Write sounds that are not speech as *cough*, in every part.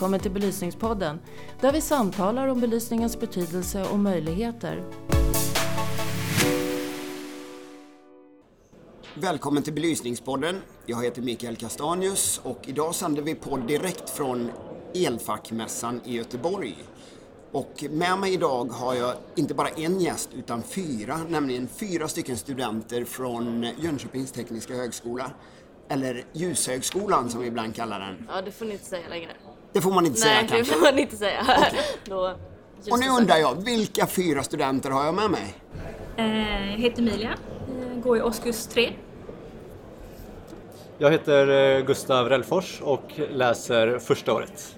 välkommen till Belysningspodden där vi samtalar om belysningens betydelse och möjligheter. Välkommen till Belysningspodden. Jag heter Mikael Castanius och idag sänder vi på direkt från Elfackmässan i Göteborg. Och med mig idag har jag inte bara en gäst utan fyra, nämligen fyra stycken studenter från Jönköpings tekniska högskola. Eller Ljushögskolan som vi ibland kallar den. Ja, det får ni inte säga längre. Det får man inte säga Nej, det kanske. får man inte säga. *laughs* Då, just Och nu undrar jag, vilka fyra studenter har jag med mig? Eh, Jag heter Emilia, går i årskurs 3. Jag heter eh, Gustav Rellfors och läser första året.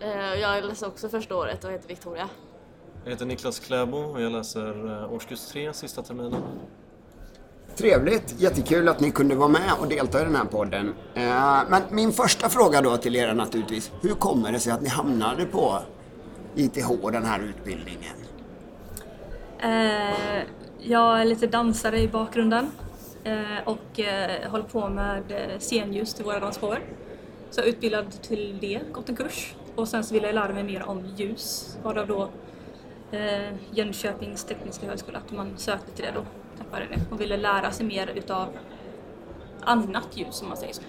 Eh, Jag läser också första året och heter Victoria. Jag heter Niklas Kläbo och jag läser årskurs 3, sista terminen. Trevligt, jättekul att ni kunde vara med och delta i den här podden. Eh, men min första fråga då till er naturligtvis, hur kommer det sig att ni hamnade på ITH, den här utbildningen? Eh, jag är lite dansare i bakgrunden eh, och håller på med scenljus till våra dansshower. Så jag är utbildad till det, gått en kurs. Och sen så ville jag lära mig mer om ljus, varav då eh, Jönköpings tekniska högskola, att man sökte till det då tack vare det och ville lära sig mer utav annat ljus om man säger så.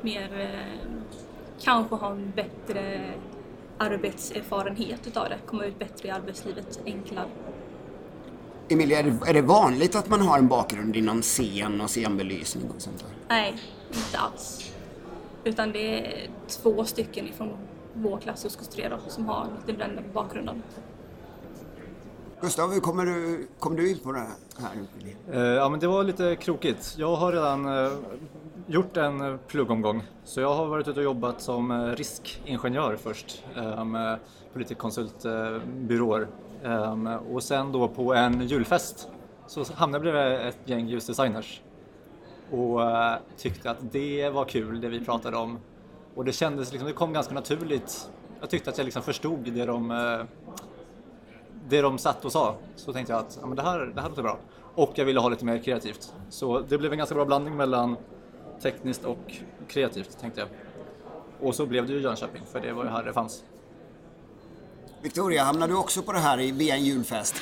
Mer, eh, kanske ha en bättre arbetserfarenhet utav det, komma ut bättre i arbetslivet, enklare. Emilia, är det, är det vanligt att man har en bakgrund inom scen och scenbelysning och sånt där? Nej, inte alls. Utan det är två stycken ifrån vår klass, årskurs 3 då, som har lite den bakgrunden. Gustav, hur kommer du, kom du in på den här utbildningen? Eh, ja, men det var lite krokigt. Jag har redan eh, gjort en eh, pluggomgång. Så jag har varit ute och jobbat som riskingenjör först med politikkonsultbyråer. lite konsultbyråer. Och sen då på en julfest så hamnade jag bredvid ett gäng ljusdesigners. Och tyckte att det var kul, det vi pratade om. Och det kändes liksom, det kom ganska naturligt. Jag tyckte att jag liksom förstod det de det de satt och sa så tänkte jag att ja, men det, här, det här låter bra. Och jag ville ha lite mer kreativt. Så det blev en ganska bra blandning mellan tekniskt och kreativt tänkte jag. Och så blev det ju Jönköping för det var ju här det fanns. Victoria, hamnade du också på det här i- via en julfest?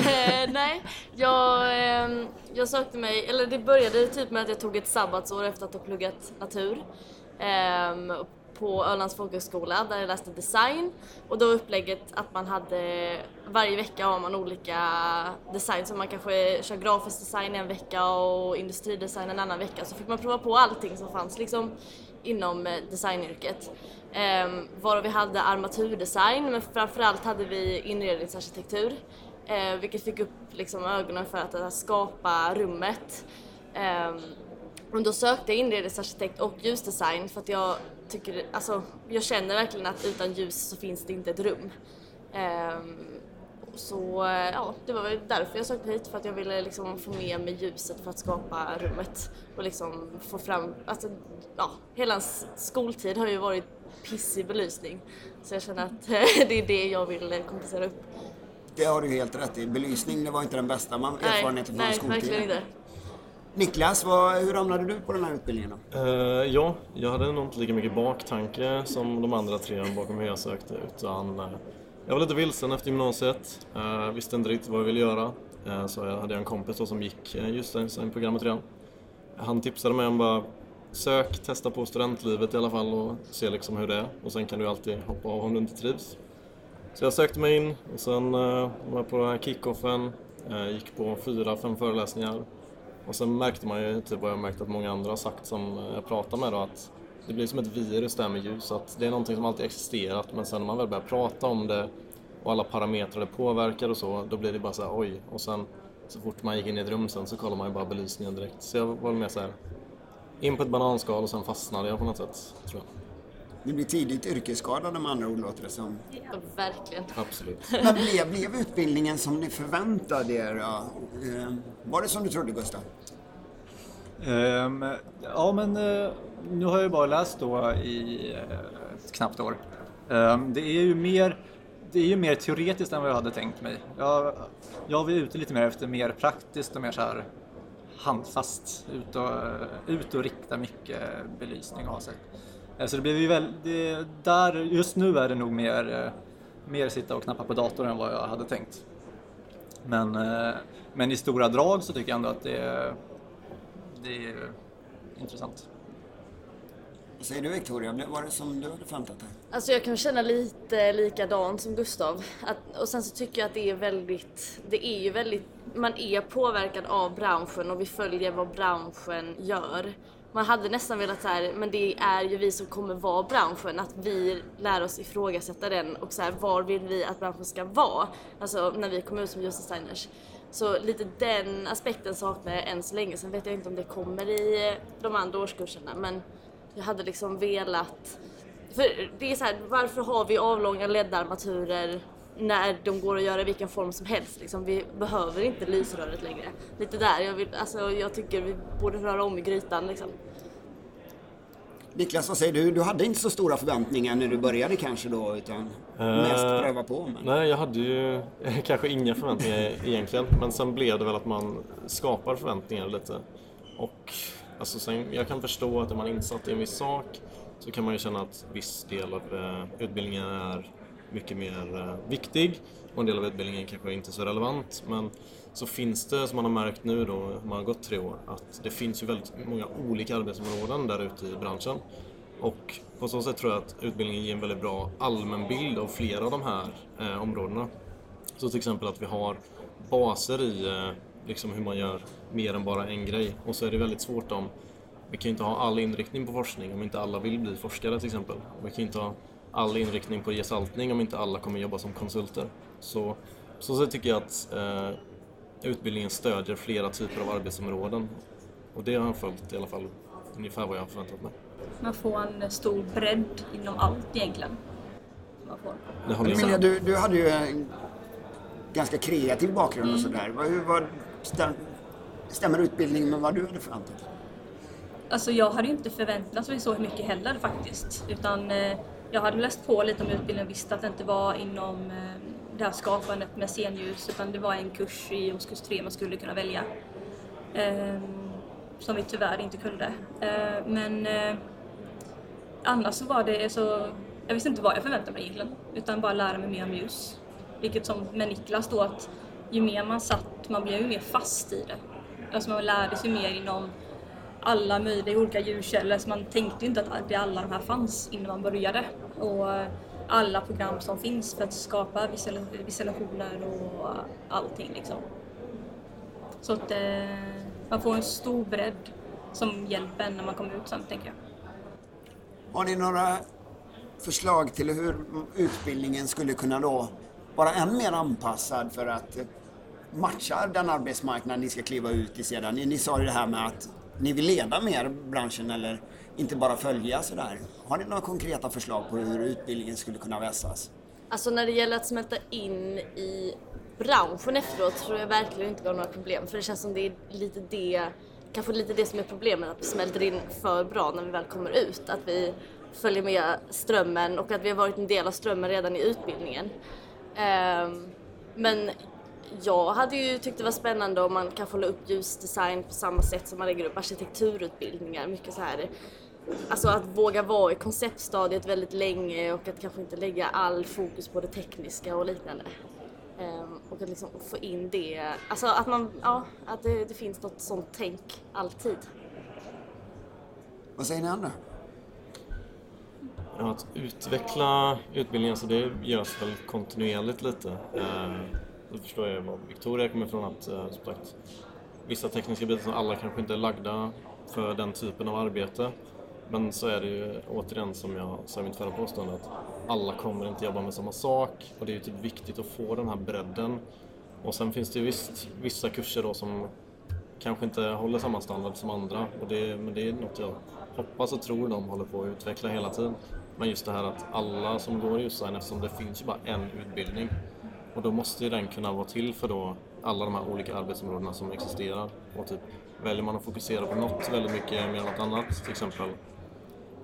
Eh, nej, jag, ehm, jag sökte mig, eller det började typ med att jag tog ett sabbatsår efter att ha pluggat natur på Ölands folkhögskola där jag läste design och då var upplägget att man hade varje vecka har man olika design så man kanske kör grafisk design en vecka och industridesign en annan vecka så fick man prova på allting som fanns liksom inom eh, designyrket. Um, varav vi hade armaturdesign men framförallt hade vi inredningsarkitektur. Eh, vilket fick upp liksom, ögonen för att, att skapa rummet. Ehm, och då sökte jag inredningsarkitekt och ljusdesign för att jag tycker, alltså jag känner verkligen att utan ljus så finns det inte ett rum. Ehm, så ja, det var väl därför jag sökte hit, för att jag ville liksom få med mig ljuset för att skapa rummet och liksom få fram, alltså ja, hela ens skoltid har ju varit pissig belysning. Så jag känner att *laughs* det är det jag vill kompensera upp. Det har du helt rätt i. Belysning, det var inte den bästa man, erfarenheten från nej verkligen skoltiden. inte. Niklas, vad, hur hamnade du på den här utbildningen då? Uh, ja, jag hade nog inte lika mycket baktanke som de andra tre bakom hur jag sökte utan uh, jag var lite vilsen efter gymnasiet, Uh, visste inte riktigt vad jag ville göra. Eh, så jag hade en kompis då som gick eh, just just programmet redan. Han tipsade mig om bara sök, testa på studentlivet i alla fall och se liksom hur det är och sen kan du alltid hoppa av om du inte trivs. Så jag sökte mig in och sen var jag på den här kickoffen, eh, gick på fyra, fem föreläsningar och sen märkte man ju typ vad jag märkt att många andra har sagt som jag pratar med då att det blir som ett virus där med ljus, att det är någonting som alltid existerat men sen när man väl börjar prata om det och alla parametrar det påverkar och så, då blir det bara så här oj och sen så fort man gick in i ett rum sen så kollar man ju bara belysningen direkt. Så jag var väl mer så här in på ett bananskal och sen fastnade jag på något sätt, tror jag. Ni blir tidigt yrkesskadade med andra ord låter det som. Ja, verkligen. Absolut. *laughs* Men blev, blev utbildningen som ni förväntade er? Ja? Eh, Var det som du trodde Gustav? Ehm, ja, men eh, nu har jag ju bara läst då i eh, ett knappt år. Ehm, det är ju mer det är ju mer teoretiskt än vad jag hade tänkt mig. Jag, jag vill ute lite mer efter mer praktiskt och mer så här handfast. Ut och, ut och rikta mycket belysning och ha sig. Så det blev ju väl, det, där, just nu är det nog mer, eh, mer sitta och knappa på datorn än vad jag hade tänkt. Men, eh, men i stora drag så tycker jag ändå att det, är- det är intressant. Vad säger du Victoria, vad var det som du hade förväntat dig? Alltså jag kan känna lite likadant som Gustav. Att, och sen så tycker jag att det är väldigt, det är ju väldigt, man är påverkad av branschen och vi följer vad branschen gör. Man hade nästan velat så här, men det är ju vi som kommer vara branschen, att vi lär oss ifrågasätta den och så här, var vill vi att branschen ska vara? Alltså när vi kommer ut som just designers. Så lite den aspekten saknar jag än så länge. Sen vet jag inte om det kommer i de andra årskurserna men jag hade liksom velat för det är så här, varför har vi avlånga LED-armaturer när de går att göra i vilken form som helst? Liksom, vi behöver inte lysröret längre. Lite där, jag, vill, alltså, jag tycker vi borde röra om i grytan liksom. Niklas, vad säger du? Du hade inte så stora förväntningar när du började kanske då, utan mest Eh, pröva på. Men... Nej, jag hade ju *laughs* kanske inga förväntningar egentligen. Men sen blev det väl att man skapar förväntningar lite. Och alltså, sen, jag kan förstå att är man insatt i en viss sak så kan man ju känna att viss del av eh, utbildningen är mycket mer eh, viktig och en del av utbildningen kanske inte är så relevant. Men så finns det, som man har märkt nu då, man har gått tre år, att det finns ju väldigt många olika arbetsområden där ute i branschen. Och på så sätt tror jag att utbildningen ger en väldigt bra allmän bild av flera av de här eh, områdena. Så till exempel att vi har baser i eh, liksom hur man gör mer än bara en grej. Och så är det väldigt svårt om vi kan ju inte ha all inriktning på forskning om inte alla vill bli forskare till exempel. Och vi kan inte ha all inriktning på gestaltning om inte alla kommer jobba som konsulter. Så så sätt tycker jag att eh, utbildningen stödjer flera typer av arbetsområden. Och det har jag följt i alla fall ungefär vad jag har förväntat mig. Man får en stor bredd inom allt egentligen. Man får. Jag Emilia, du, du hade ju en ganska kreativ bakgrund och sådär. Hur var, stäm, stämmer utbildningen med vad du hade förväntat dig? Alltså jag hade ju inte förväntat mig så mycket heller faktiskt. Utan eh, jag hade läst på lite om utbildningen och visste att det inte var inom eh, det här skapandet med scenljus utan det var en kurs i årskurs 3 man skulle kunna välja. Eh, som vi tyvärr inte kunde. Eh, men eh, annars så var det så, jag visste inte vad jag förväntade mig egentligen. Utan bara lära mig mer om ljus. Vilket som med Niklas då att ju mer man satt, man blev ju mer fast i det. Alltså man lärde sig mer inom alla möjliga olika ljuskällor så man tänkte inte att alla de här fanns innan man började. Och alla program som finns för att skapa visual- visualisationer och allting liksom. Så att eh, man får en stor bredd som hjälper en när man kommer ut sen tänker jag. Har ni några förslag till hur utbildningen skulle kunna då vara än mer anpassad för att matcha den arbetsmarknad ni ska kliva ut i sedan? Ni, ni sa ju det här med att ni vill leda mer branschen eller inte bara följa sådär. Har ni några konkreta förslag på hur utbildningen skulle kunna vässas? Alltså när det gäller att smälta in i branschen efteråt tror jag verkligen inte vi har några problem. För det känns som det är lite det, kanske lite det som är problemet, att vi smälter in för bra när vi väl kommer ut. Att vi följer med strömmen och att vi har varit en del av strömmen redan i utbildningen. Ehm, men jag hade ju tyckt det var spännande om man kan få upp ljusdesign på samma sätt som man lägger upp arkitekturutbildningar. Mycket så här Alltså att våga vara i konceptstadiet väldigt länge och att kanske inte lägga all fokus på det tekniska och liknande. Ehm, och att liksom få in det, alltså att man, ja, att det, det finns något sånt tänk alltid. Vad säger ni andra? Ja, att utveckla utbildningen så det görs väl kontinuerligt lite. Då förstår jag var Victoria kommer ifrån att eh, som sagt, vissa tekniska bitar som alla kanske inte är lagda för den typen av arbete. Men så är det ju återigen som jag sa i mitt förra påstående att alla kommer inte jobba med samma sak och det är ju typ viktigt att få den här bredden. Och sen finns det ju visst vissa kurser då som kanske inte håller samma standard som andra. Och det, men det är något jag hoppas och tror de håller på att utveckla hela tiden. Men just det här att alla som går ljusdesign, eftersom det finns ju bara en utbildning. Och då måste ju den kunna vara till för då alla de här olika arbetsområdena som existerar. Och typ väljer man att fokusera på något väldigt mycket mer än något annat, till exempel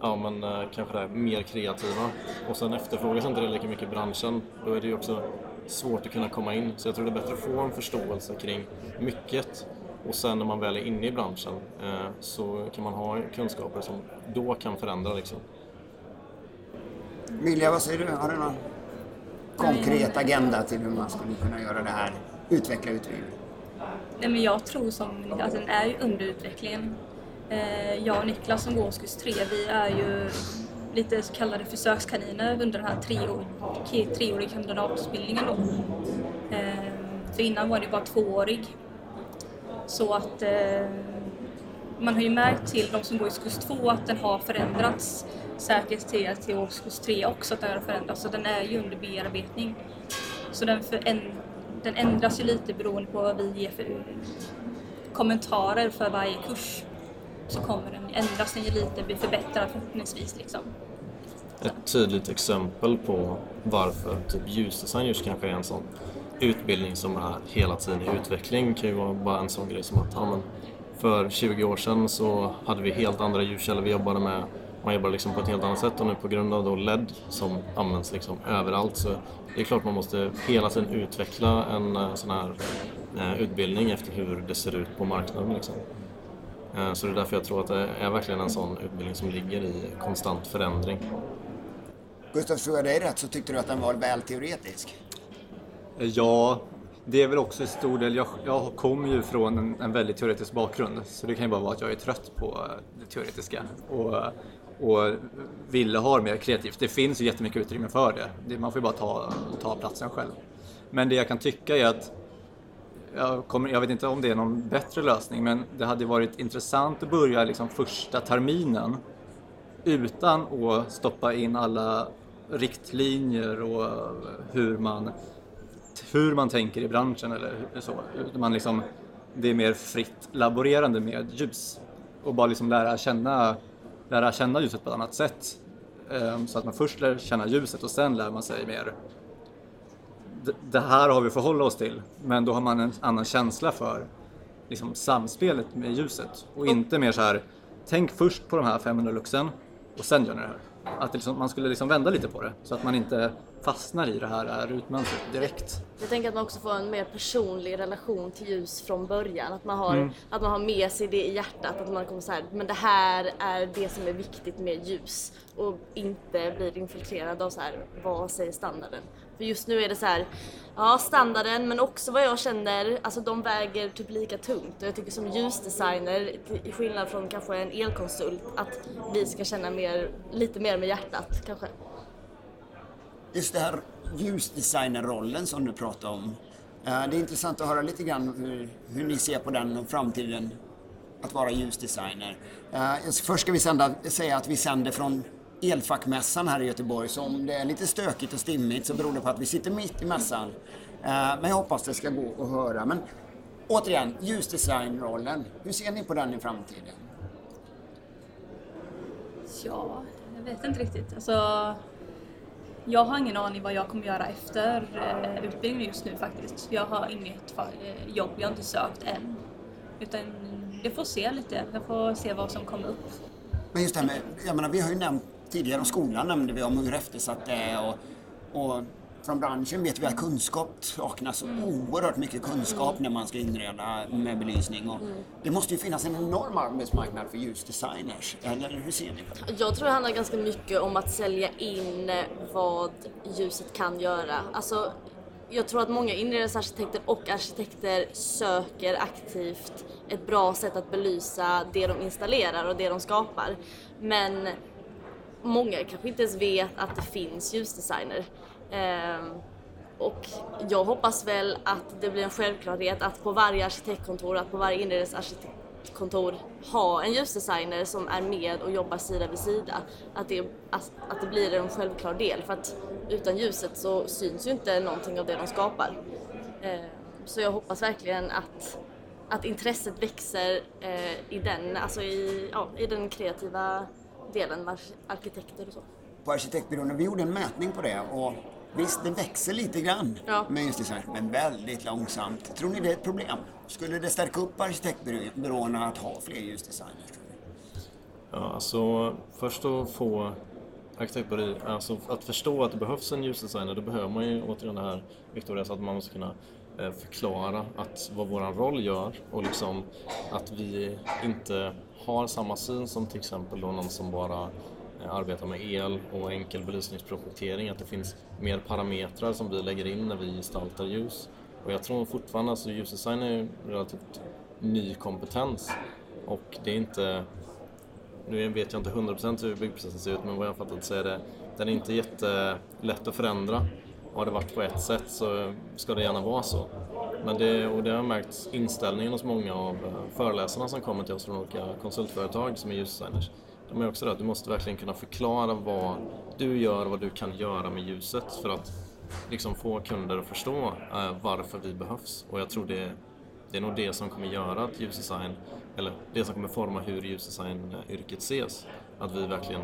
Ja men eh, kanske det här mer kreativa. Och sen efterfrågas inte det lika mycket i branschen. Då är det ju också svårt att kunna komma in. Så jag tror det är bättre att få en förståelse kring mycket. Och sen när man väl är inne i branschen eh, så kan man ha kunskaper som då kan förändra liksom. Milja, vad säger du? Har du någon konkret agenda till hur man skulle kunna göra det här, utveckla utbildningen? Nej, men jag tror som, alltså den är ju under utvecklingen. Eh, jag och Niklas som går årskurs 3, vi är ju lite så kallade försökskaniner under den här treåriga kandidatutbildningen då. Eh, för innan var det bara tvåårig. Så att eh, man har ju märkt till de som går i årskurs 2 att den har förändrats. Säkert till, till årskurs 3 också att den har förändrats. Så den är ju under bearbetning. Så den, för, en, den ändras ju lite beroende på vad vi ger för kommentarer för varje kurs. Så kommer den ändras den ju lite, blir förbättrad förhoppningsvis liksom. Ett tydligt exempel på varför typ ljusdesign just kanske är en sån utbildning som är hela tiden i utveckling kan ju vara bara en sån grej som att ja, men för 20 år sedan så hade vi helt andra ljuskällor vi jobbade med. Man jobbar liksom på ett helt annat sätt och nu på grund av då LED som används liksom överallt så det är klart man måste hela tiden utveckla en eh, sån här eh, utbildning efter hur det ser ut på marknaden. Liksom. Eh, så det är därför jag tror att det är verkligen en sån utbildning som ligger i konstant förändring. Gustav, tror jag dig rätt så tyckte du att den var väl teoretisk? Ja, det är väl också i stor del, jag, jag kommer ju från en, en, väldigt teoretisk bakgrund så det kan ju bara vara att jag är trött på det teoretiska och, och ville ha mer kreativt. Det finns ju jättemycket utrymme för det, det man får ju bara ta, ta platsen själv. Men det jag kan tycka är att jag, kommer, jag vet inte om det är någon bättre lösning men det hade varit intressant att börja liksom första terminen utan att stoppa in alla riktlinjer och hur man hur man tänker i branschen eller så. Man liksom, det är mer fritt laborerande med ljus och bara liksom lära känna, lära känna ljuset på ett annat sätt. Ehm, så att man först lär känna ljuset och sen lär man sig mer det här har vi att förhålla oss till, men då har man en annan känsla för liksom, samspelet med ljuset och inte mer så här, tänk först på de här 500 luxen och sen gör ni det här. Att liksom, man skulle liksom vända lite på det så att man inte fastnar i det här rutmönstret direkt. Jag tänker att man också får en mer personlig relation till ljus från början. Att man har, mm. att man har med sig det i hjärtat. Att man kommer så här, men det här är det som är viktigt med ljus. Och inte blir infiltrerad av så här, vad säger standarden? För just nu är det så här, ja standarden men också vad jag känner, alltså de väger typ lika tungt. Och jag tycker som ljusdesigner, i skillnad från kanske en elkonsult, att vi ska känna mer, lite mer med hjärtat kanske. Just det här ljusdesignerrollen som du pratar om. Eh, det är intressant att höra lite grann hur, hur ni ser på den och framtiden att vara ljusdesigner. Eh, först ska vi sända, säga att vi sänder från Elfackmässan här i Göteborg. Så om det är lite stökigt och stimmigt så beror det på att vi sitter mitt i mässan. Eh, men jag hoppas det ska gå att höra. Men återigen, ljusdesignrollen. Hur ser ni på den i framtiden? Ja, jag vet inte riktigt. Alltså, jag har ingen aning vad jag kommer göra efter eh, utbildningen just nu faktiskt. Jag har inget eh, jobb, jag har inte sökt än. Utan jag får se lite, jag får se vad som kommer upp. Men just det här med, jag menar vi har ju nämnt tidigare om skolan nämnde vi om hur eftersatt det är och, och från branschen vet vi att kunskap saknas mm. oerhört mycket kunskap när man ska inreda med belysning. Och mm. Det måste ju finnas en enorm arbetsmarknad för ljusdesigners, eller hur ser ni på det? Jag tror det handlar ganska mycket om att sälja in vad ljuset kan göra. Alltså, jag tror att många inredningsarkitekter och arkitekter söker aktivt ett bra sätt att belysa det de installerar och det de skapar. Men många kanske inte ens vet att det finns ljusdesigner. Ehm, och jag hoppas väl att det blir en självklarhet att på varje arkitektkontor, att på varje inredningsarkitektkontor ha en ljusdesigner som är med och jobbar sida vid sida. Att det, att, att det blir en självklar del för att utan ljuset så syns ju inte någonting av det de skapar. Ehm, så jag hoppas verkligen att, att intresset växer eh, i den, alltså i, ja, i den kreativa delen med arkitekter och så. På arkitektbyrån, vi gjorde en mätning på det och visst, det växer lite grann ja. med just design, men väldigt långsamt. Tror ni det är ett problem? Skulle det stärka upp arkitektbyråerna att ha fler ljusdesigners? Ja, alltså först att få arkitektbyrå, alltså att förstå att det behövs en ljusdesigner, då behöver man ju återigen det här Victoria, så att man måste kunna eh, förklara att vad vår roll gör och liksom att vi inte har samma syn som till exempel då någon som bara eh, arbetar med el och enkel belysningsprojektering, att det finns mer parametrar som vi lägger in när vi gestaltar ljus. Och jag tror fortfarande, alltså ljusdesign är ju relativt ny kompetens och det är inte nu vet jag inte 100% hur byggprocessen ser ut men vad jag har fattat så är det den är inte jättelätt att förändra. Har det varit på ett sätt så ska det gärna vara så. Men det, och det har jag märkt inställningen hos många av eh, föreläsarna som kommer till oss från olika konsultföretag som är ljusdesigners. De är också det att du måste verkligen kunna förklara vad du gör och vad du kan göra med ljuset för att liksom få kunder att förstå eh, varför vi behövs. Och jag tror det, det är nog det som kommer göra att ljusdesign, eller det som kommer forma hur ljusdesignyrket eh, ses. Att vi verkligen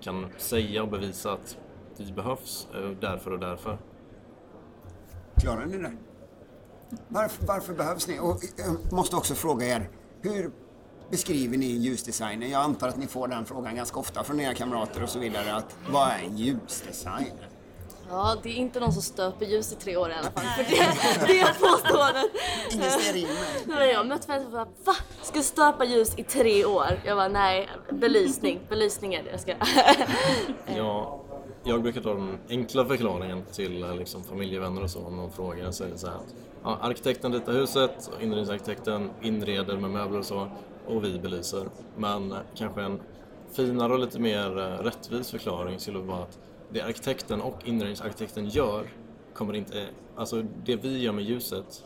kan säga och bevisa att vi behövs därför och därför. Klarar ni det? Varför, varför behövs ni? Och jag måste också fråga er, hur beskriver ni ljusdesigner? Jag antar att ni får den frågan ganska ofta från era kamrater och så vidare. Att, vad är en ljusdesigner? Ja, det är inte någon som stöper ljus i tre år i alla fall. För det, det är påståendet. Ingen stearin Nej, Jag har mött människor som bara Va? Ska du stöpa ljus i tre år? Jag bara nej, belysning. Belysning är det jag ska Ja, jag brukar ta den enkla förklaringen till eh, liksom, familjevänner och så om någon frågar. Så är det så här att ja, arkitekten ritar huset, inredningsarkitekten inreder med möbler och så och vi belyser. Men eh, kanske en finare och lite mer eh, rättvis förklaring skulle vara att det arkitekten och inredningsarkitekten gör kommer inte, alltså det vi gör med ljuset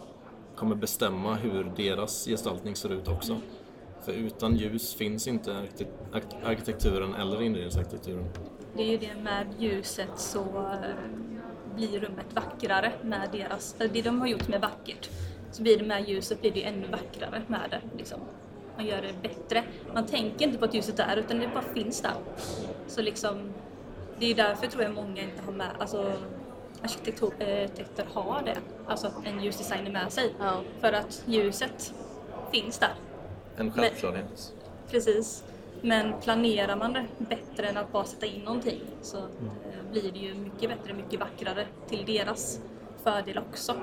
kommer bestämma hur deras gestaltning ser ut också. För utan ljus finns inte arkitekturen eller inredningsarkitekturen. Det är ju det med ljuset så eh, blir rummet vackrare med deras, det de har gjort med vackert. Så blir det med ljuset blir det ännu vackrare med det. Liksom. Man gör det bättre. Man tänker inte på att ljuset är utan det bara finns där. Så liksom det är därför tror jag många inte har med, alltså arkitekter har det, alltså en ljusdesigner med sig. Ja. För att ljuset finns där. En självklarhet. Precis. Men planerar man det bättre än att bara sätta in någonting så mm. blir det ju mycket bättre, mycket vackrare till deras fördel också.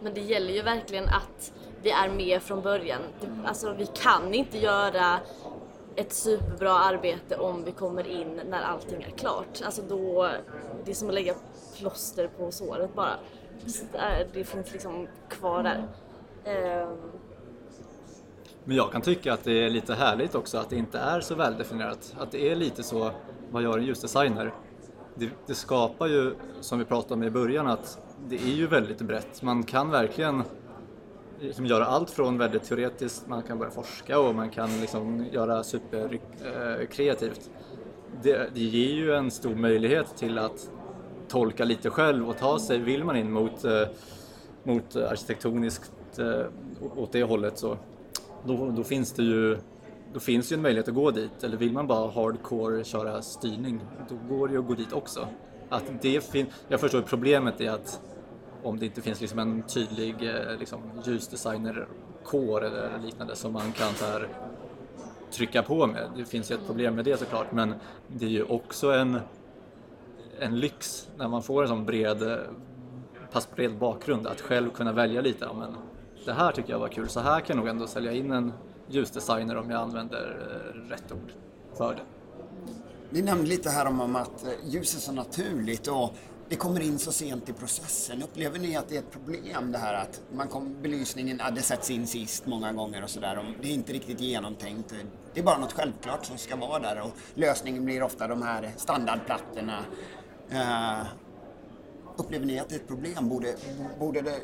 Men det gäller ju verkligen att vi är med från början. Alltså vi kan inte göra ett superbra arbete om vi kommer in när allting är klart. Alltså då, det är som att lägga plåster på såret bara. Eh, det finns liksom kvar där. Ehm, men jag kan tycka att det är lite härligt också att det inte är så väldefinierat. Att det är lite så, vad gör en ljusdesigner? Det, det skapar ju, som vi pratade om i början, att det är ju väldigt brett. Man kan verkligen liksom göra allt från väldigt teoretiskt, man kan börja forska och man kan liksom göra superkreativt. Eh, det, det ger ju en stor möjlighet till att tolka lite själv och ta sig, vill man in mot, eh, mot arkitektoniskt eh, åt det hållet så då, då, finns det ju då finns ju en möjlighet att gå dit. Eller vill man bara hardcore köra styrning, då går det ju att gå dit också. Att det fin- jag förstår problemet är att om det inte finns liksom en tydlig eh, liksom, ljusdesignerkår eller liknande som man kan så här, trycka på med. Det finns ju ett problem med det såklart men det är ju också en, en lyx när man får en sån bred, eh, pass bred bakgrund att själv kunna välja lite. Men det här tycker jag var kul, så här kan jag nog ändå sälja in en ljusdesigner om jag använder eh, rätt ord för det. Ni nämnde lite här om att eh, ljus är så naturligt och det kommer in så sent i processen. Upplever ni att det är ett problem det här att man kom, belysningen, ja, det sätts in sist många gånger och sådär. Det är inte riktigt genomtänkt. Det är bara något självklart som ska vara där och lösningen blir ofta de här standardplattorna. Uh, upplever ni att det är ett problem? Borde, borde det,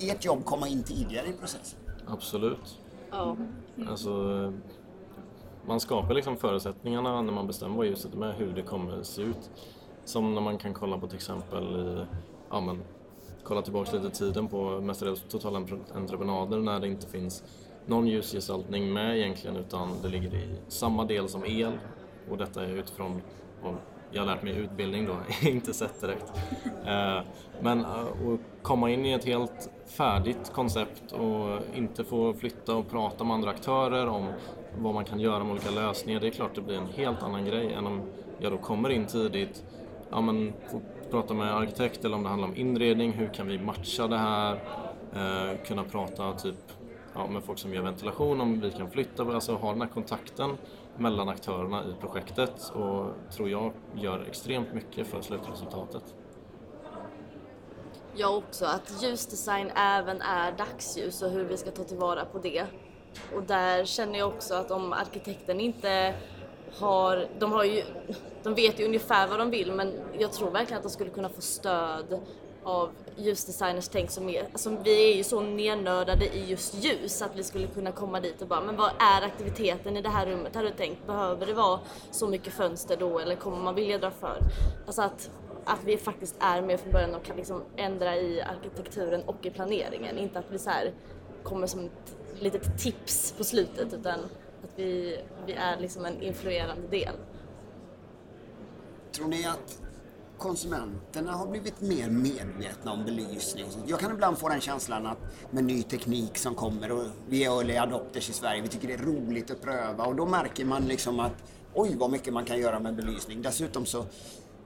ert jobb komma in tidigare i processen? Absolut. Ja. Alltså, man skapar liksom förutsättningarna när man bestämmer vad ljuset är med, hur det kommer se ut. Som när man kan kolla på till exempel i, ja men, kolla tillbaka lite tiden på mestadels totalentreprenader när det inte finns någon ljusgestaltning med egentligen utan det ligger i samma del som el och detta är utifrån jag har lärt mig utbildning då, *laughs* inte sett direkt. Eh, men eh, att komma in i ett helt färdigt koncept och inte få flytta och prata med andra aktörer om vad man kan göra med olika lösningar, det är klart det blir en helt annan grej än om jag då kommer in tidigt ja, men, får prata med arkitekt eller om det handlar om inredning, hur kan vi matcha det här? Eh, kunna prata typ ja, med folk som gör ventilation, om vi kan flytta, alltså ha den här kontakten mellan aktörerna i projektet och tror jag gör extremt mycket för slutresultatet. Jag också, att ljusdesign även är dagsljus och hur vi ska ta tillvara på det. Och där känner jag också att om arkitekten inte har, de har ju, de vet ju ungefär vad de vill men jag tror verkligen att de skulle kunna få stöd av ljusdesigners tänk som är, alltså vi är ju så nernördade i just ljus att vi skulle kunna komma dit och bara, men vad är aktiviteten i det här rummet? Har du tänkt, behöver det vara så mycket fönster då eller kommer man vilja dra för? Alltså att, att vi faktiskt är med från början och kan liksom ändra i arkitekturen och i planeringen. Inte att vi så här kommer som ett litet tips på slutet utan att vi, vi är liksom en influerande del. Tror ni att konsumenterna har blivit mer medvetna om belysning. Jag kan ibland få den känslan att med ny teknik som kommer och vi är early adopters i Sverige, vi tycker det är roligt att pröva och då märker man liksom att oj vad mycket man kan göra med belysning. Dessutom så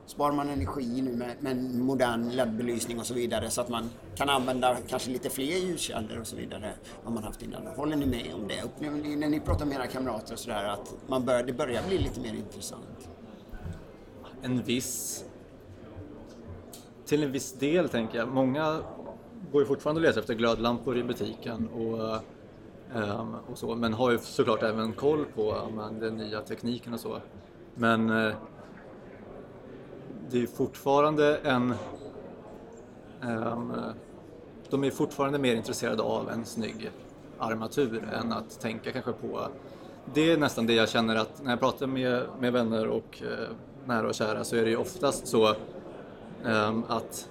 sparar man energi nu med, med modern LED-belysning och så vidare så att man kan använda kanske lite fler ljuskällor och så vidare än vad man haft innan. Håller ni med om det? Upplever ni när ni pratar med era kamrater och sådär att man bör, det börjar bli lite mer intressant? En viss till en viss del tänker jag. Många går ju fortfarande och letar efter glödlampor i butiken och, um, och så, men har ju såklart även koll på um, den nya tekniken och så. Men uh, det är fortfarande en... Um, de är fortfarande mer intresserade av en snygg armatur än att tänka kanske på... Det är nästan det jag känner att när jag pratar med, med vänner och uh, nära och kära så är det ju oftast så att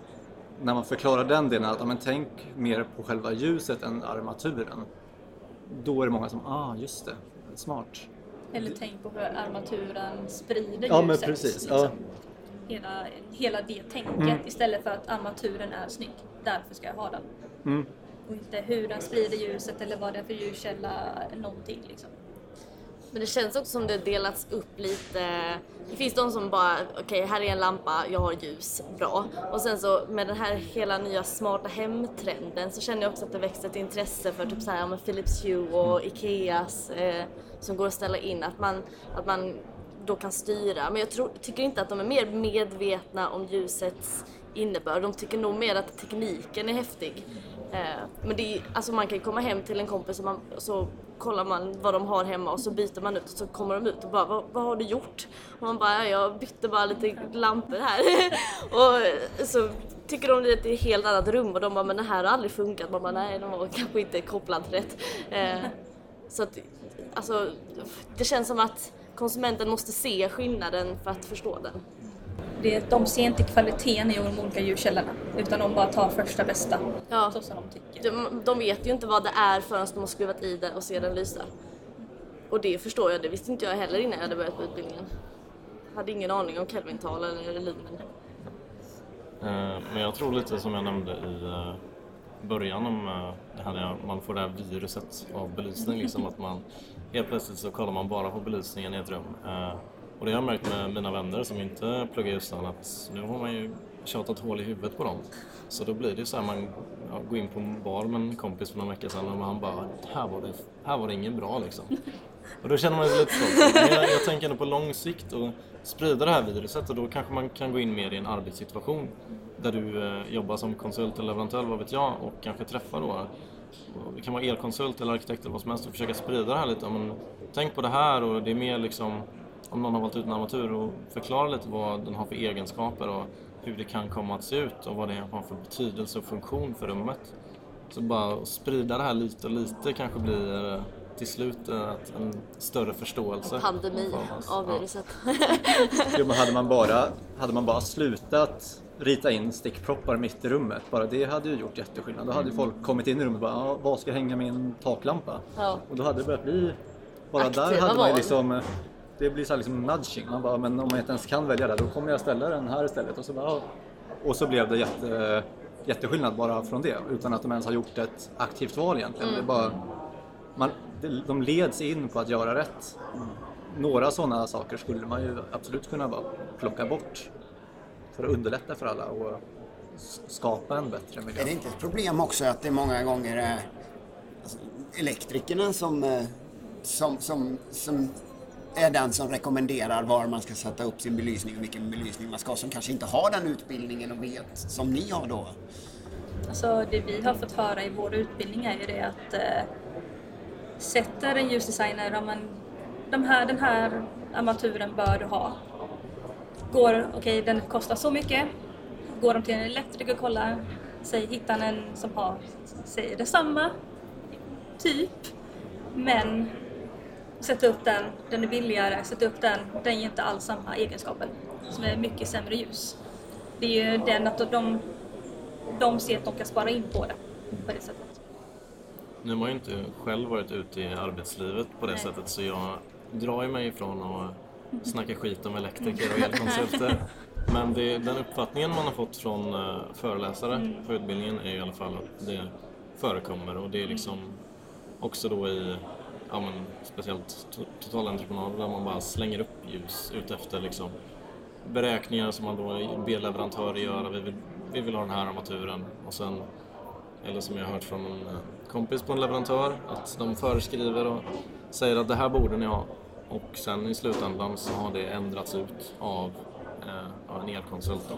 när man förklarar den delen, att ja, men tänk mer på själva ljuset än armaturen. Då är det många som, ah just det, smart. Eller tänk på hur armaturen sprider ja, ljuset. Men precis, liksom. ja. hela, hela det tänket Mm. istället för att armaturen är snygg. Därför ska jag ha den. Mm. Och inte hur den sprider ljuset eller vad det är för ljuskälla, någonting liksom. Men det känns också som det delats upp lite. Det finns de som bara, okej okay, här är en lampa, jag har ljus, bra. Och sen så med den här hela nya smarta hemtrenden så känner jag också att det växer ett intresse för typ så här, med Philips Hue och Ikeas eh, som går att ställa in. Att man, att man då kan styra. Men jag tror, tycker inte att de är mer medvetna om ljusets innebörd. De tycker nog mer att tekniken är häftig. Eh, men det är, alltså man kan ju komma hem till en kompis och man, så kollar man vad de har hemma och så byter man ut och så kommer de ut och bara vad, vad har du gjort? Och man bara jag bytte bara lite lampor här. *laughs* och så tycker de det är ett helt annat rum och de bara men det här har aldrig funkat. Man bara nej de var kanske inte kopplad rätt. Eh, så att alltså det känns som att konsumenten måste se skillnaden för att förstå den. Det, de ser inte kvaliteten i de olika ljuskällorna utan de bara tar första bästa. Ja. Så som de tycker. De, de vet ju inte vad det är förrän de har skruvat i det och ser den lysa. Och det förstår jag, det visste inte jag heller innan jag hade börjat på utbildningen. Jag hade ingen aning om Kelvintal eller lumen. Eh, men jag tror lite som jag nämnde i eh, början om eh, det här när man får det här viruset av belysning liksom att man helt plötsligt så kollar man bara på belysningen i ett rum. Och det har jag märkt med mina vänner som inte pluggar Ljusdal att nu har man ju tjatat hål i huvudet på dem. Så då blir det så här, man ja, går in på en bar med en kompis för några veckor sedan och han bara, här var det, här var det ingen bra liksom. Och då känner man sig lite stolt. Men jag, jag tänker ändå på lång sikt och sprida det här viruset och då kanske man kan gå in mer i en arbetssituation där du eh, jobbar som konsult eller leverantör, vad vet jag, och kanske träffa då eh, det kan vara elkonsult eller arkitekt eller vad som helst och försöka sprida det här lite. Men, tänk på det här och det är mer liksom om någon har valt ut en armatur och förklara lite vad den har för egenskaper och hur det kan komma att se ut och vad det har för betydelse och funktion för rummet. Så bara sprida det här lite och lite kanske blir eh, till slut eh, en större förståelse. En pandemi av viruset. *laughs* jo, men hade, man bara, hade man bara slutat rita in stickproppar mitt i rummet, bara det hade ju gjort jätteskillnad. Då hade mm. folk kommit in i rummet och bara, ah, vad ska jag hänga min taklampa? Ja. Och då hade det börjat bli, bara Aktiva där hade man ju liksom eh, det blir så liksom nudging. Man bara, men om jag inte ens kan välja det, då kommer jag ställa den här istället. Och så, bara, och så blev det jätte, jätteskillnad bara från det, utan att de ens har gjort ett aktivt val egentligen. Mm. Det bara, man, de leds in på att göra rätt. Några sådana saker skulle man ju absolut kunna bara plocka bort för att underlätta för alla och skapa en bättre miljö. Är det inte ett problem också att det många gånger är alltså, elektrikerna eh, som, som, som, som är den som rekommenderar var man ska sätta upp sin belysning och vilken belysning man ska som kanske inte har den utbildningen och vet som ni har då? Alltså det vi har fått höra i vår utbildning är ju det att eh, sätter en ljusdesigner, om man, de här, den här armaturen bör du ha. Går, okej okay, den kostar så mycket, går de till en elektriker och kollar, säg hittar en som har, säger detsamma, typ, men sätta upp den, den är billigare, sätta upp den, den ger inte alls samma egenskaper, som är mycket sämre ljus. Det är ju den att de, de ser att de kan spara in på det på det sättet. Nu har jag inte själv varit ute i arbetslivet på det Nej. sättet så jag drar ju mig ifrån att snacka skit om elektriker och *laughs* elkonsulter. Men det, den uppfattningen man har fått från uh, föreläsare mm. på utbildningen är i alla fall att det förekommer och det är liksom också då i ja, men, speciellt totalentreprenader där man bara slänger upp ljus utefter liksom beräkningar som man då ber leverantörer göra. Vi vill, vi vill ha den här armaturen och sen eller som jag har hört från en eh, kompis på en leverantör att de föreskriver och säger att det här borde ni ha och sen i slutändan så har det ändrats ut av, eh, av en elkonsult då.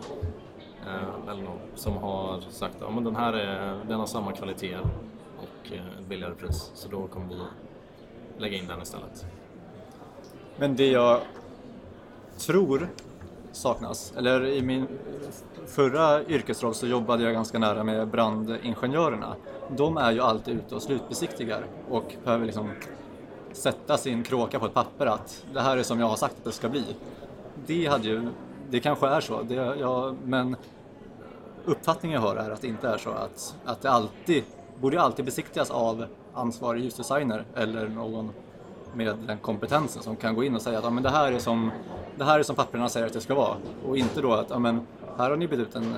Eh, eller någon som har sagt att ja, den här är, den har samma kvalitet och eh, ett billigare pris så då kommer vi lägga in den istället. Men det jag tror saknas, eller i min förra yrkesroll så jobbade jag ganska nära med brandingenjörerna. De är ju alltid ute och slutbesiktigar och behöver liksom sätta sin kråka på ett papper att det här är som jag har sagt att det ska bli. Det hade ju, det kanske är så, det, ja, men uppfattningen jag hör är att det inte är så. Att, att det alltid, borde alltid besiktigas av ansvarig ljusdesigner eller någon med den kompetensen som kan gå in och säga att ja, men det, här är som, det här är som papperna säger att det ska vara. Och inte då att ja, men, här har ni bytt ut en,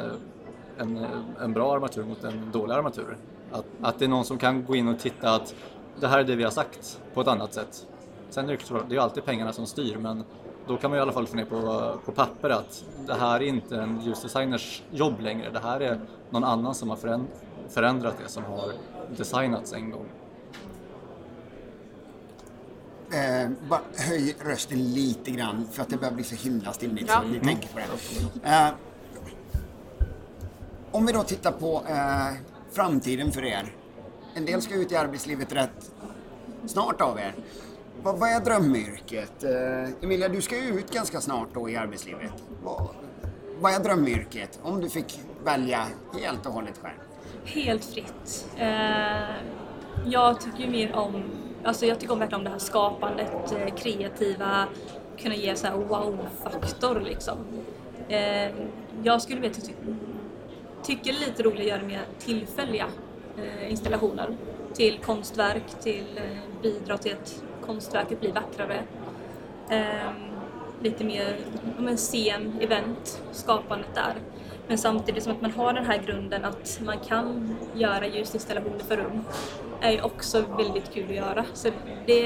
en, en bra armatur mot en dålig armatur. Att, att det är någon som kan gå in och titta att det här är det vi har sagt på ett annat sätt. Sen är det, det är alltid pengarna som styr men då kan man i alla fall få ner på, på papper att det här är inte en ljusdesigners jobb längre. Det här är någon annan som har förändrat det, som har designats en gång. Eh, bara höj rösten lite grann för att det börjar bli så himla stimmigt ja. så vi tänker på det. Eh, om vi då tittar på eh, framtiden för er. En del ska ut i arbetslivet rätt snart av er. Vad, vad är drömyrket? Eh, Emilia, du ska ju ut ganska snart då i arbetslivet. Vad, vad är drömyrket om du fick välja helt och hållet själv? Helt fritt. Eh, jag tycker mer om, alltså jag tycker om verkligen om det här skapandet, eh, kreativa, kunna ge så här wow-faktor liksom. Eh, jag skulle vilja ty tycka det är lite roligt att göra mer tillfälliga eh, installationer till konstverk, till eh, bidra till att konstverket blir vackrare. Eh, lite mer om en scen, event, skapandet där. Men samtidigt som att man har den här grunden att man kan göra ljusinstallationer för rum är ju också väldigt kul att göra. Så det,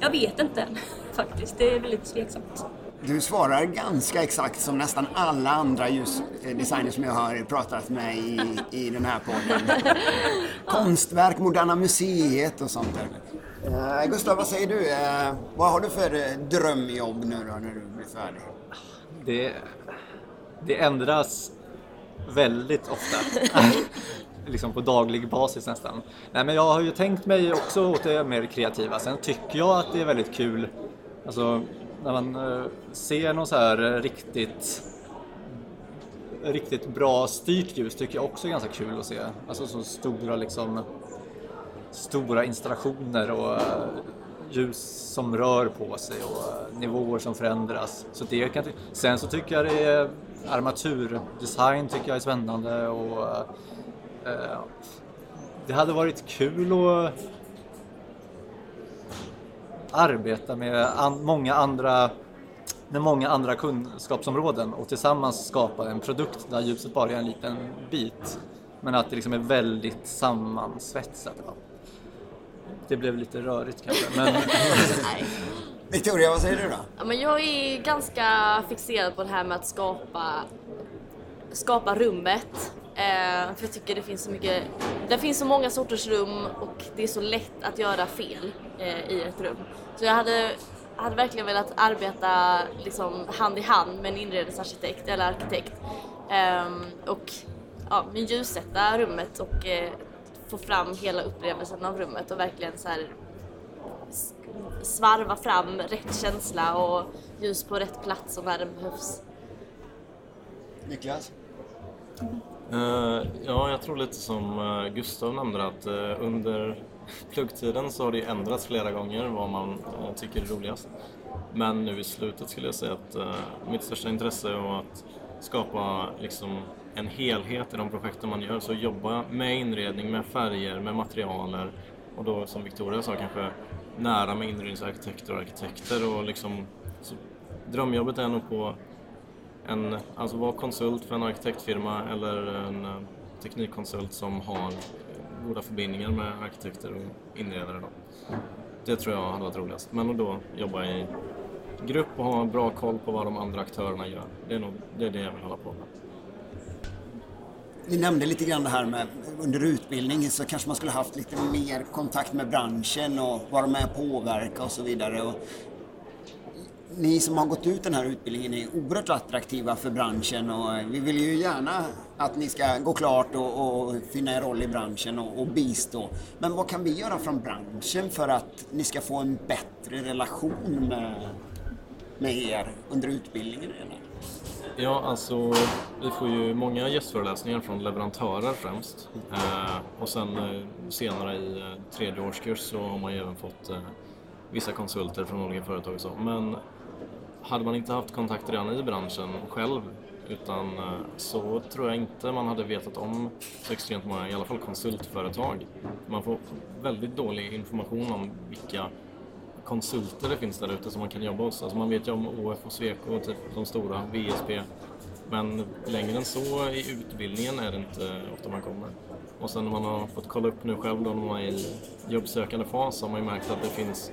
jag vet inte än *laughs* faktiskt, det är väldigt tveksamt. Du svarar ganska exakt som nästan alla andra ljusdesigners som jag har pratat med i, i den här podden. *laughs* Konstverk, Moderna Museet och sånt där. Uh, Gustav, vad säger du? Uh, vad har du för drömjobb nu då när du blir färdig? Det, det ändras väldigt ofta. *laughs* liksom på daglig basis nästan. Nej, men jag har ju tänkt mig också åt det mer kreativa. Sen tycker jag att det är väldigt kul Alltså när man eh, ser något så här eh, riktigt riktigt bra styrt ljus tycker jag också är ganska kul att se. Alltså så stora liksom stora installationer och eh, ljus som rör på sig och nivåer som förändras. Så det kan Sen så tycker jag det är armaturdesign tycker jag är spännande och eh, det hade varit kul att arbeta med an många andra med många andra kunskapsområden och tillsammans skapa en produkt där ljuset bara är en liten bit. Men att det liksom är väldigt sammansvetsat. Det blev lite rörigt kanske. Men... *laughs* *laughs* Victoria, vad säger du då? Ja, men jag är ganska fixerad på det här med att skapa, skapa rummet Eh, för jag tycker det finns så mycket, det finns så många sorters rum och det är så lätt att göra fel eh, i ett rum. Så jag hade, hade verkligen velat arbeta liksom hand i hand med en inredningsarkitekt eller arkitekt. Eh, och ja, ljussätta rummet och eh, få fram hela upplevelsen av rummet och verkligen så här svarva fram rätt känsla och ljus på rätt plats och när den behövs. Niklas? Uh, ja, jag tror lite som uh, Gustav nämnde att uh, under *laughs* pluggtiden så har det ändrats flera gånger vad man tycker är roligast. Men nu i slutet skulle jag säga att mitt största intresse är att skapa liksom, en helhet i de projekten man gör. Så jobba med inredning, med färger, med materialer och då som Victoria sa kanske nära med inredningsarkitekter och arkitekter och liksom så drömjobbet är nog på en, alltså vara konsult för en arkitektfirma eller en eh, teknikkonsult som har goda förbindningar med arkitekter och inredare. Då. Det tror jag hade varit roligast. Men att då jobba i grupp och ha bra koll på vad de andra aktörerna gör. Det är, nog, det, är det jag vill hålla på med. Vi nämnde lite grann det här med under utbildning så kanske man skulle haft lite mer kontakt med branschen och vara med och påverka och så vidare. Och ni som har gått ut den här utbildningen är oerhört attraktiva för branschen och vi vill ju gärna att ni ska gå klart och, och finna er roll i branschen och, och bistå. Men vad kan vi göra från branschen för att ni ska få en bättre relation med, med er under utbildningen? Eller? Ja, alltså vi får ju många gästföreläsningar från leverantörer främst. Eh, och sen eh, senare i eh, tredje årskurs så har man ju även fått eh, vissa konsulter från olika företag och så. Men hade man inte haft kontakt redan i branschen själv utan eh, så tror jag inte man hade vetat om så extremt många, i alla fall konsultföretag. Man får väldigt dålig information om vilka konsulter det finns där ute som man kan jobba hos. Alltså man vet ju om OF och Sweco, typ de stora, VSP. Men längre än så i utbildningen är det inte ofta man kommer. Och sen när man har fått kolla upp nu själv då när man är i jobbsökande fas så har man ju märkt att det finns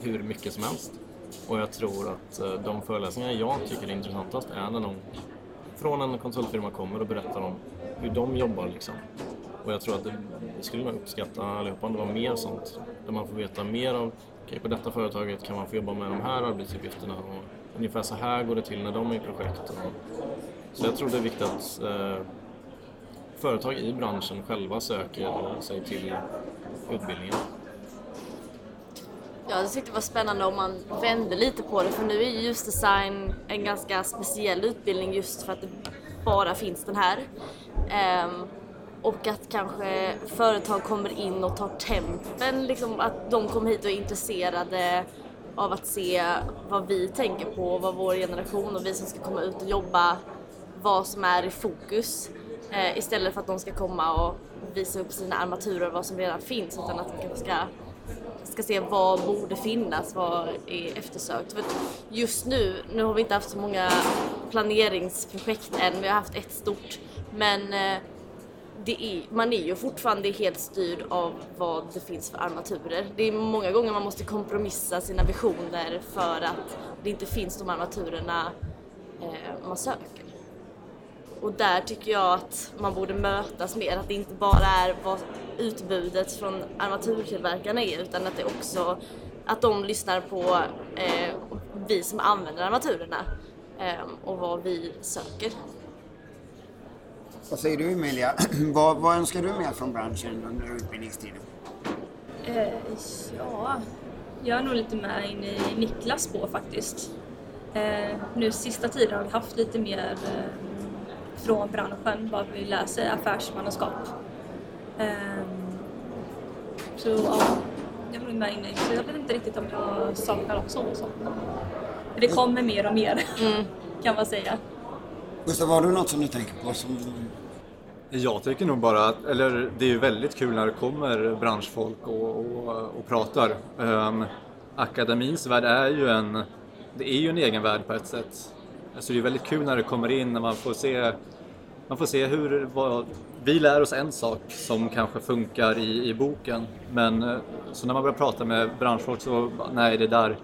hur mycket som helst. Och jag tror att eh, de föreläsningar jag tycker är intressantast är när någon från en konsultfirma kommer och berättar om hur de jobbar liksom. Och jag tror att det, det skulle man uppskatta allihopa om det var mer sånt. Där man får veta mer av, okej okay, på detta företaget kan man få jobba med de här arbetsuppgifterna och ungefär så här går det till när de är i projekt. Och, så jag tror det är viktigt att eh, företag i branschen själva söker sig till utbildningen. Jag tyckte det var spännande om man vände lite på det för nu är ju ljusdesign en ganska speciell utbildning just för att det bara finns den här. Um, och att kanske företag kommer in och tar tempen, liksom att de kommer hit och är intresserade av att se vad vi tänker på, vad vår generation och vi som ska komma ut och jobba, vad som är i fokus. Eh, istället för att de ska komma och visa upp sina armaturer och vad som redan finns utan att de kanske ska ska se vad borde finnas, vad är eftersökt. För just nu, nu har vi inte haft så många planeringsprojekt än, vi har haft ett stort, men eh, är, man är ju fortfarande helt styrd av vad det finns för armaturer. Det är många gånger man måste kompromissa sina visioner för att det inte finns de armaturerna eh, man söker. Och där tycker jag att man borde mötas mer, att det inte bara är vad utbudet från armaturtillverkarna är utan att det också att de lyssnar på eh, vi som använder armaturerna eh, och vad vi söker. Vad säger du Emilia? *clears throat* vad, vad önskar du mer från branschen under utbildningstiden? Eh, ja, jag är nog lite med in i Niklas spår faktiskt. Eh, nu sista tiden har vi haft lite mer eh, från branschen vad vi läser affärsmannaskap. Um, så ja, jag blir med inne så jag vet inte riktigt om jag saknar också och så. Det kommer mer och mer mm. *laughs* kan man säga. Gustav, har du något som du tänker på som jag tycker nog bara att, eller det är ju väldigt kul när det kommer branschfolk och, och, och pratar. Ehm, um, akademins värld är ju en, det är ju en egen värld på ett sätt. Alltså det är väldigt kul när det kommer in, när man får se man får se hur, vad, vi lär oss en sak som kanske funkar i, i boken men eh, så när man börjar prata med branschfolk så nej det där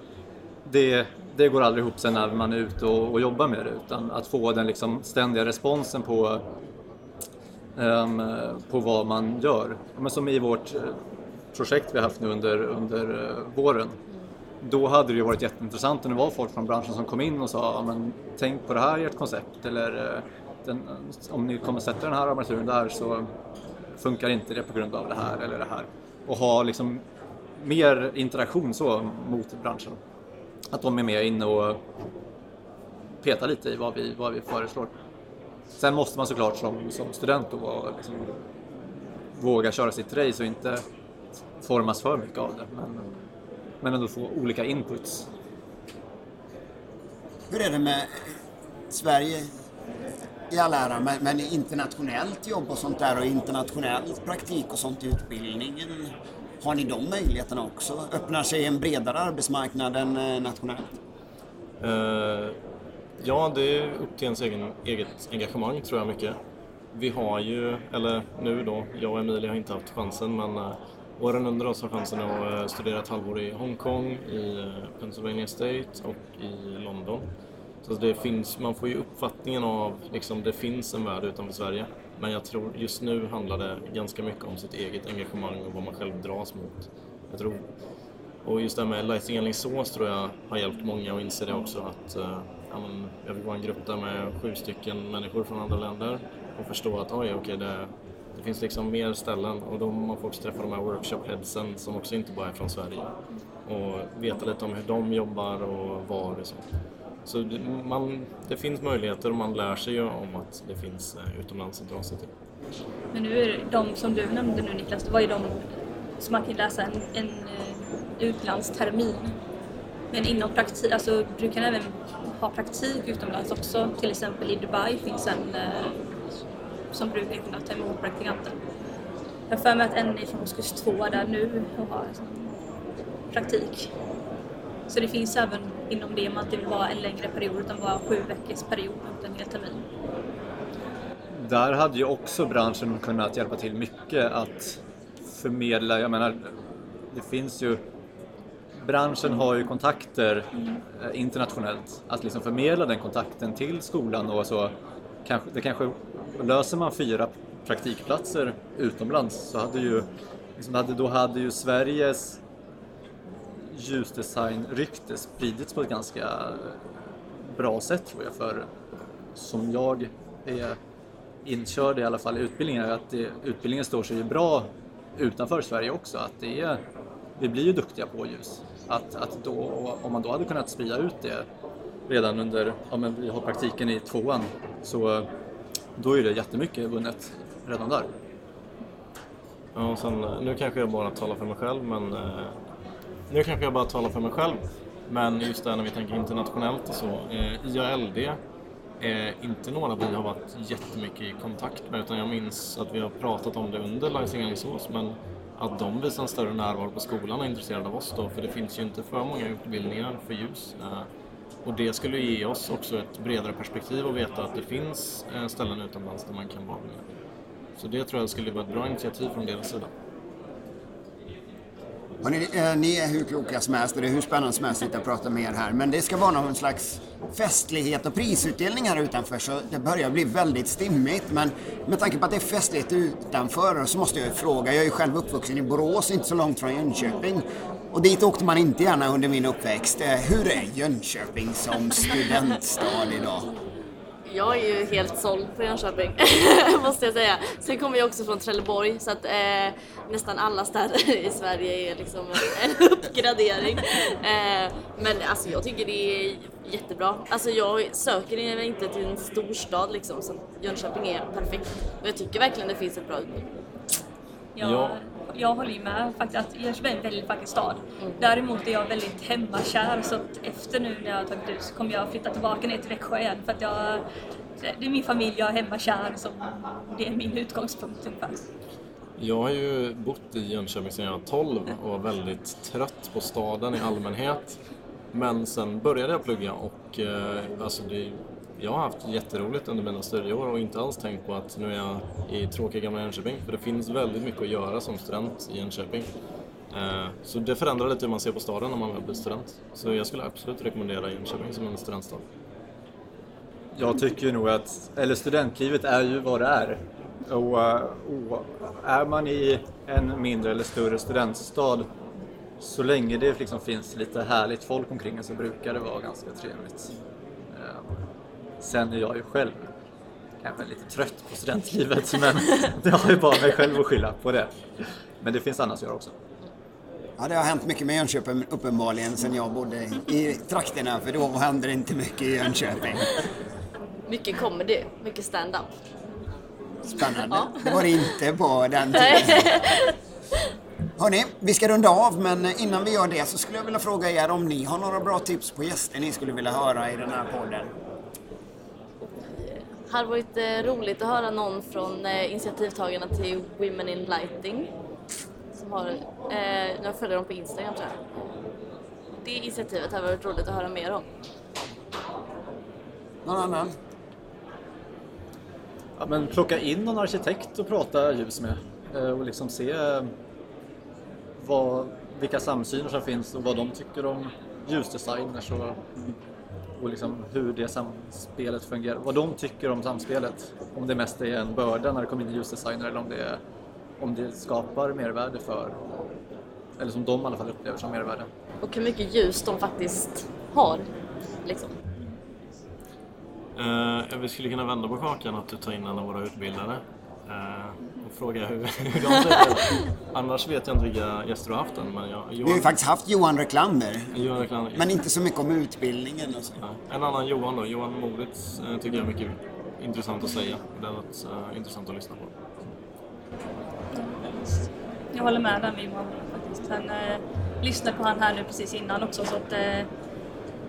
det, det går aldrig ihop sen när man är ute och, och jobbar med det utan att få den liksom ständiga responsen på Ehm, på vad man gör. Men som i vårt eh, projekt vi har haft nu under, under eh, våren. Då hade det ju varit jätteintressant om det var folk från branschen som kom in och sa men, tänk på det här i ert koncept eller eh, den, om ni kommer sätta den här armaturen där så funkar inte det på grund av det här eller det här. Och ha liksom mer interaktion så mot branschen. Att de är med inne och petar lite i vad vi, vad vi föreslår. Sen måste man såklart som, som student då liksom våga köra sitt race och inte formas för mycket av det. Men, men ändå få olika inputs. Hur är det med Sverige i all ära, men, men internationellt jobb och sånt där och internationell praktik och sånt i utbildningen. Har ni de möjligheterna också? Öppnar sig en bredare arbetsmarknad än eh, nationellt? Uh, ja, det är upp till ens egen, eget engagemang tror jag mycket. Vi har ju, eller nu då, jag och Emilia har inte haft chansen men eh, åren under oss har chansen att eh, studera ett halvår i Hongkong, i eh, Pennsylvania State och i London. Så det finns, man får ju uppfattningen av liksom det finns en värld utanför Sverige. Men jag tror just nu handlar det ganska mycket om sitt eget engagemang och vad man själv dras mot. Jag tror, och just det här med Lighting Alingsås tror jag har hjälpt många att inse det också att uh, ja, men, jag vill vara en grupp där med sju stycken människor från andra länder och förstå att oj, okej, det, det finns liksom mer ställen och då man får också träffa de här workshop-headsen som också inte bara är från Sverige och veta lite om hur de jobbar och var och så. Så det, man, det finns möjligheter och man lär sig ju om att det finns eh, utomlands att dra sig till. Men nu är de som du nämnde nu Niklas, det var ju de som man kan läsa en, en eh, utlandstermin. Men inom praktik, alltså du kan även ha praktik utomlands också. Till exempel i Dubai finns en eh, som brukar kunna ta emot praktikanter. Jag har för mig att en är från årskurs två där nu och har praktik. Så det finns även inom det man inte vill vara en längre period utan bara sju veckors period, inte en hel termin. Där hade ju också branschen kunnat hjälpa till mycket att förmedla, jag menar det finns ju Branschen har ju kontakter eh, internationellt, att liksom förmedla den kontakten till skolan och så kanske, det kanske löser man fyra praktikplatser utomlands så hade ju liksom hade, då hade ju Sveriges ljusdesign-rykte spridits på ett ganska bra sätt tror jag. För som jag är inkörd i alla fall i utbildningen, att det, utbildningen står sig ju bra utanför Sverige också. Att det är, vi blir ju duktiga på ljus. Att, att då, om man då hade kunnat sprida ut det redan under, ja men vi har praktiken i tvåan, så då är det jättemycket vunnet redan där. Ja, och sen, eh, nu kanske jag bara talar för mig själv men eh, nu kanske jag bara talar för mig själv, men just det när vi tänker internationellt och så. Eh, IALD är eh, inte några vi har varit jättemycket i kontakt med utan jag minns att vi har pratat om det under LICING Alingsås men att de visar en större närvaro på skolan och är intresserade av oss då för det finns ju inte för många utbildningar för ljus. Eh, och det skulle ge oss också ett bredare perspektiv och veta att det finns eh, ställen utomlands där man kan vara med. Så det tror jag skulle vara ett bra initiativ från deras sida. Hörrni, eh, ni är hur kloka som helst och det är hur spännande som helst att prata med er här. Men det ska vara någon slags festlighet och prisutdelning här utanför så det börjar bli väldigt stimmigt. Men med tanke på att det är festligt utanför så måste jag fråga. Jag är ju själv uppvuxen i Borås, inte så långt från Jönköping. Och dit åkte man inte gärna under min uppväxt. Eh, hur är Jönköping som studentstad idag? Jag är ju helt såld på Jönköping, *laughs* måste jag säga. Sen kommer jag också från Trelleborg så att eh, nästan alla städer *laughs* i Sverige är liksom en *laughs* uppgradering. Eh, men alltså jag tycker det är jättebra. Alltså jag söker inte till en storstad liksom så Jönköping är perfekt. Och jag tycker verkligen det finns ett bra utbud. Ja, jag håller ju med faktiskt att Jönköping är en väldigt vacker stad. Mm. Däremot är jag väldigt hemmakär så att efter nu när jag har tagit ut så kommer jag flytta tillbaka ner till Växjö igen för att jag, det är min familj, jag är hemmakär, så det är min utgångspunkt ungefär. Jag har ju bott i Jönköping sedan jag var 12 och var väldigt trött på staden i allmänhet. Men sen började jag plugga och eh, alltså det jag har haft jätteroligt under mina studieår och inte alls tänkt på att nu är jag i tråkiga gamla Jönköping. För det finns väldigt mycket att göra som student i Jönköping. Eh, så det förändrar lite hur man ser på staden när man väl blir student. Så jag skulle absolut rekommendera Jönköping som en studentstad. Jag tycker nog att, eller studentlivet är ju vad det är. Och, eh, och är man i en mindre eller större studentstad så länge det liksom finns lite härligt folk omkring en så brukar det vara ganska trevligt. Sen är jag ju själv kanske lite trött på studentlivet *laughs* men det har ju bara mig själv att skylla på det. Men det finns annat att göra också. Ja, det har hänt mycket med Jönköping uppenbarligen sen jag bodde i trakterna för då hände det inte mycket i Jönköping. Mycket comedy, mycket stand-up. Spännande. Det var det inte på den *laughs* tiden. Hörni, vi ska runda av men innan vi gör det så skulle jag vilja fråga er om ni har några bra tips på gäster ni skulle vilja höra i den här podden. Det hade varit eh, roligt att höra någon från eh, initiativtagarna till Women in Lighting. Som har, eh, jag följer dem på Instagram tror jag. Det initiativet hade varit roligt att höra mer om. Någon annan? Ja, men plocka in någon arkitekt och prata ljus med och liksom se vad, vilka samsyner som finns och vad de tycker om ljusdesigners och, och liksom hur det samspelet fungerar. Vad de tycker om samspelet. Om det mest är en börda när det kommer in ljusdesigner eller om det, om det skapar mervärde för, eller som de i alla fall upplever som mervärde. Och hur mycket ljus de faktiskt har. Liksom. Eh, vi skulle kunna vända på kakan att du tar in en av våra utbildare eh, och fråga hur, hur de *laughs* tycker. Annars vet jag inte vilka gäster du har haft än. Men jag, Vi har ju Johan, faktiskt haft Johan Reklander, Johan Ekland- men inte så mycket om utbildningen och så. Ja, En annan Johan då, Johan Moritz, eh, tycker jag är mycket intressant att säga. Det är något eh, intressant att lyssna på. Jag håller med där med Johan faktiskt. Han eh, lyssnade på han här nu precis innan också så att eh,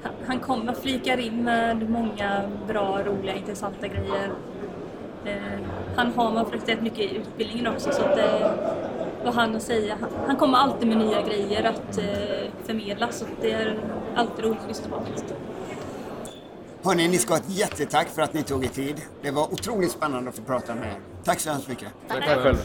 han- han kommer flikar in med många bra, roliga, intressanta grejer. Eh, han har man rätt mycket i utbildningen också så att eh, vad han att säga, han, han kommer alltid med nya grejer att eh, förmedla så att det är alltid roligt att lyssna på. Hörni, ni ska ha ett jättetack för att ni tog er tid. Det var otroligt spännande att få prata med er. Tack så hemskt mycket. Tack själv.